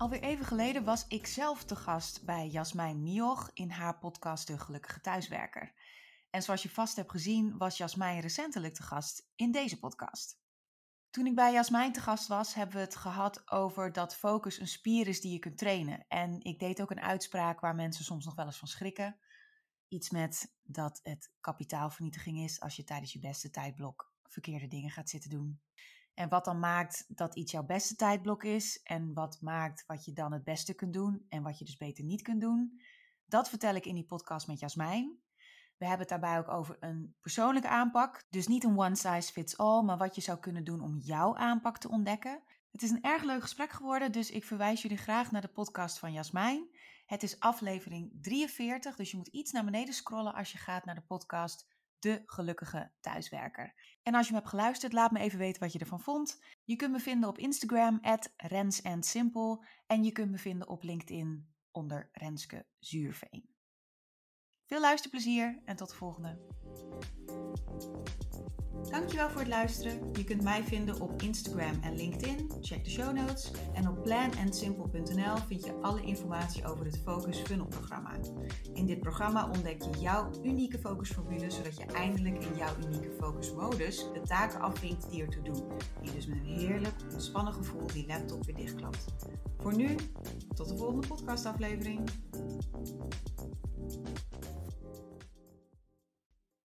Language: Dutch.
Alweer even geleden was ik zelf te gast bij Jasmijn Mioch in haar podcast De Gelukkige Thuiswerker. En zoals je vast hebt gezien, was Jasmijn recentelijk te gast in deze podcast. Toen ik bij Jasmijn te gast was, hebben we het gehad over dat focus een spier is die je kunt trainen. En ik deed ook een uitspraak waar mensen soms nog wel eens van schrikken. Iets met dat het kapitaalvernietiging is als je tijdens je beste tijdblok verkeerde dingen gaat zitten doen. En wat dan maakt dat iets jouw beste tijdblok is en wat maakt wat je dan het beste kunt doen en wat je dus beter niet kunt doen, dat vertel ik in die podcast met Jasmijn. We hebben het daarbij ook over een persoonlijke aanpak. Dus niet een one size fits all, maar wat je zou kunnen doen om jouw aanpak te ontdekken. Het is een erg leuk gesprek geworden, dus ik verwijs jullie graag naar de podcast van Jasmijn. Het is aflevering 43, dus je moet iets naar beneden scrollen als je gaat naar de podcast De Gelukkige Thuiswerker. En als je me hebt geluisterd, laat me even weten wat je ervan vond. Je kunt me vinden op Instagram, @rensandsimple en je kunt me vinden op LinkedIn onder Renske Zuurveen. Veel luisterplezier en tot de volgende. Dankjewel voor het luisteren. Je kunt mij vinden op Instagram en LinkedIn. Check de show notes. En op planandsimple.nl vind je alle informatie over het Focus Funnel programma. In dit programma ontdek je jouw unieke focusformule, zodat je eindelijk in jouw unieke focusmodus de taken afvinkt die ertoe doen. Die dus met een heerlijk, ontspannen gevoel die laptop weer dichtklapt. Voor nu, tot de volgende podcastaflevering.